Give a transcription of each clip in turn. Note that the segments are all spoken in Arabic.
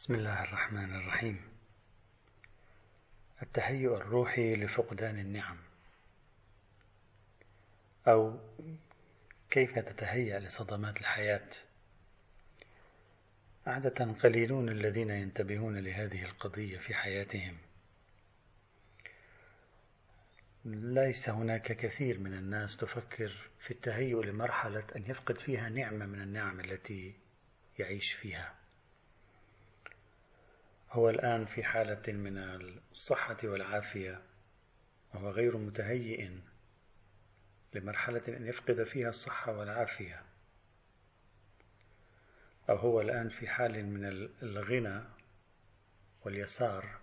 بسم الله الرحمن الرحيم. التهيؤ الروحي لفقدان النعم. أو كيف تتهيأ لصدمات الحياة؟ عادة قليلون الذين ينتبهون لهذه القضية في حياتهم. ليس هناك كثير من الناس تفكر في التهيؤ لمرحلة أن يفقد فيها نعمة من النعم التي يعيش فيها. هو الآن في حالة من الصحة والعافية وهو غير متهيئ لمرحلة أن يفقد فيها الصحة والعافية. أو هو الآن في حال من الغنى واليسار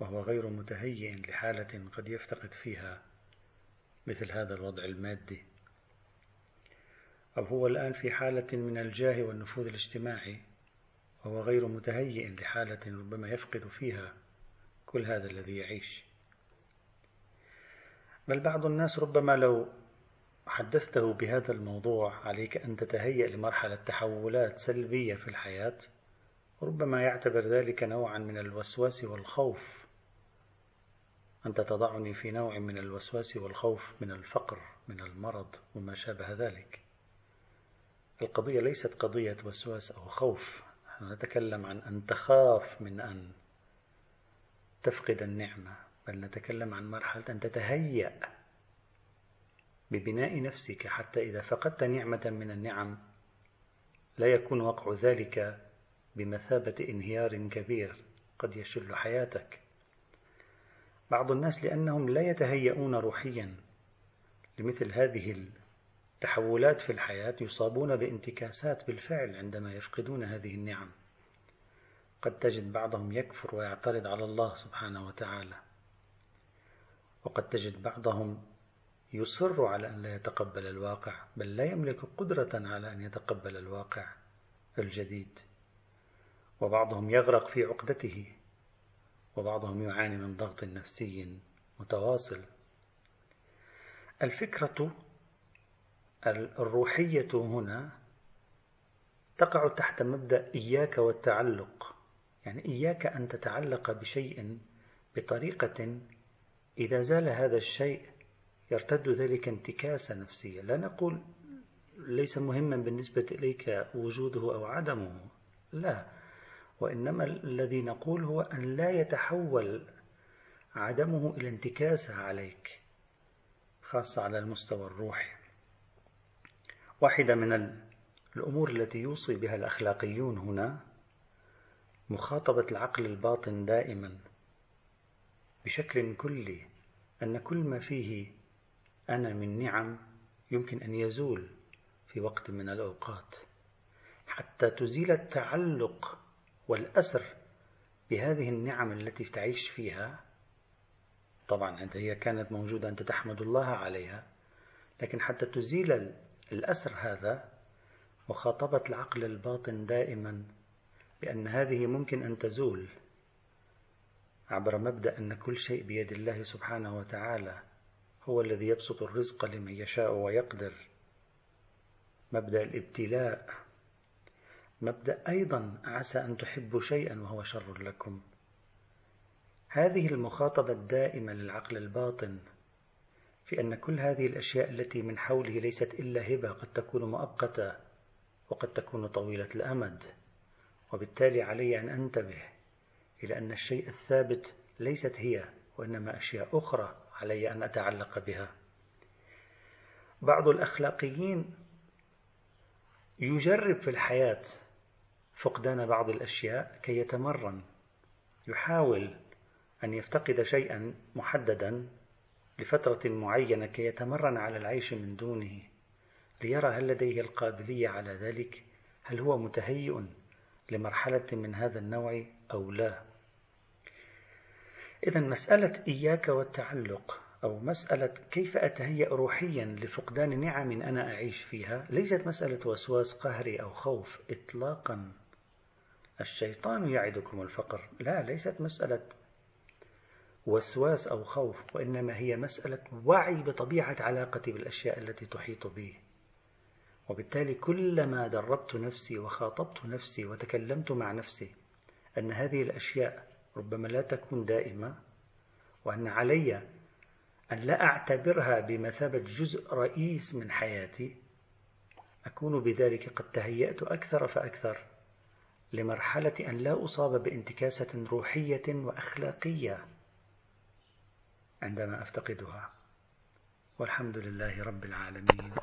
وهو غير متهيئ لحالة قد يفتقد فيها مثل هذا الوضع المادي. أو هو الآن في حالة من الجاه والنفوذ الاجتماعي وهو غير متهيئ لحالة ربما يفقد فيها كل هذا الذي يعيش. بل بعض الناس ربما لو حدثته بهذا الموضوع عليك أن تتهيأ لمرحلة تحولات سلبية في الحياة ربما يعتبر ذلك نوعا من الوسواس والخوف. أنت تضعني في نوع من الوسواس والخوف من الفقر من المرض وما شابه ذلك. القضية ليست قضية وسواس أو خوف. نتكلم عن أن تخاف من أن تفقد النعمة بل نتكلم عن مرحلة أن تتهيأ ببناء نفسك حتى إذا فقدت نعمة من النعم لا يكون وقع ذلك بمثابة انهيار كبير قد يشل حياتك. بعض الناس لأنهم لا يتهيئون روحيا لمثل هذه التحولات في الحياة يصابون بانتكاسات بالفعل عندما يفقدون هذه النعم. قد تجد بعضهم يكفر ويعترض على الله سبحانه وتعالى. وقد تجد بعضهم يصر على أن لا يتقبل الواقع بل لا يملك قدرة على أن يتقبل الواقع الجديد. وبعضهم يغرق في عقدته وبعضهم يعاني من ضغط نفسي متواصل. الفكرة الروحية هنا تقع تحت مبدأ إياك والتعلق. يعني إياك أن تتعلق بشيء بطريقة إذا زال هذا الشيء يرتد ذلك انتكاسة نفسية. لا نقول ليس مهما بالنسبة إليك وجوده أو عدمه. لا وإنما الذي نقول هو أن لا يتحول عدمه إلى انتكاسة عليك خاصة على المستوى الروحي. واحدة من الأمور التي يوصي بها الأخلاقيون هنا مخاطبة العقل الباطن دائما بشكل كلي أن كل ما فيه أنا من نعم يمكن أن يزول في وقت من الأوقات. حتى تزيل التعلق والأسر بهذه النعم التي تعيش فيها طبعا أنت هي كانت موجودة أنت تحمد الله عليها لكن حتى تزيل الأسر هذا مخاطبة العقل الباطن دائما بأن هذه ممكن أن تزول عبر مبدأ أن كل شيء بيد الله سبحانه وتعالى هو الذي يبسط الرزق لمن يشاء ويقدر. مبدأ الابتلاء. مبدأ أيضا عسى أن تحبوا شيئا وهو شر لكم. هذه المخاطبة الدائمة للعقل الباطن في أن كل هذه الأشياء التي من حوله ليست إلا هبة قد تكون مؤقتة وقد تكون طويلة الأمد. وبالتالي علي أن أنتبه إلى أن الشيء الثابت ليست هي وإنما أشياء أخرى علي أن أتعلق بها. بعض الأخلاقيين يجرب في الحياة فقدان بعض الأشياء كي يتمرن يحاول أن يفتقد شيئا محددا لفترة معينة كي يتمرن على العيش من دونه ليرى هل لديه القابلية على ذلك؟ هل هو متهيئ لمرحلة من هذا النوع أو لا؟ إذا مسألة إياك والتعلق أو مسألة كيف أتهيأ روحيا لفقدان نعم أنا أعيش فيها ليست مسألة وسواس قهري أو خوف إطلاقا. الشيطان يعدكم الفقر. لا ليست مسألة وسواس أو خوف وإنما هي مسألة وعي بطبيعة علاقتي بالأشياء التي تحيط بي. وبالتالي كلما دربت نفسي وخاطبت نفسي وتكلمت مع نفسي أن هذه الأشياء ربما لا تكون دائمة وأن علي أن لا أعتبرها بمثابة جزء رئيس من حياتي أكون بذلك قد تهيأت أكثر فأكثر لمرحلة أن لا أصاب بانتكاسة روحية وأخلاقية. عندما أفتقدها. والحمد لله رب العالمين.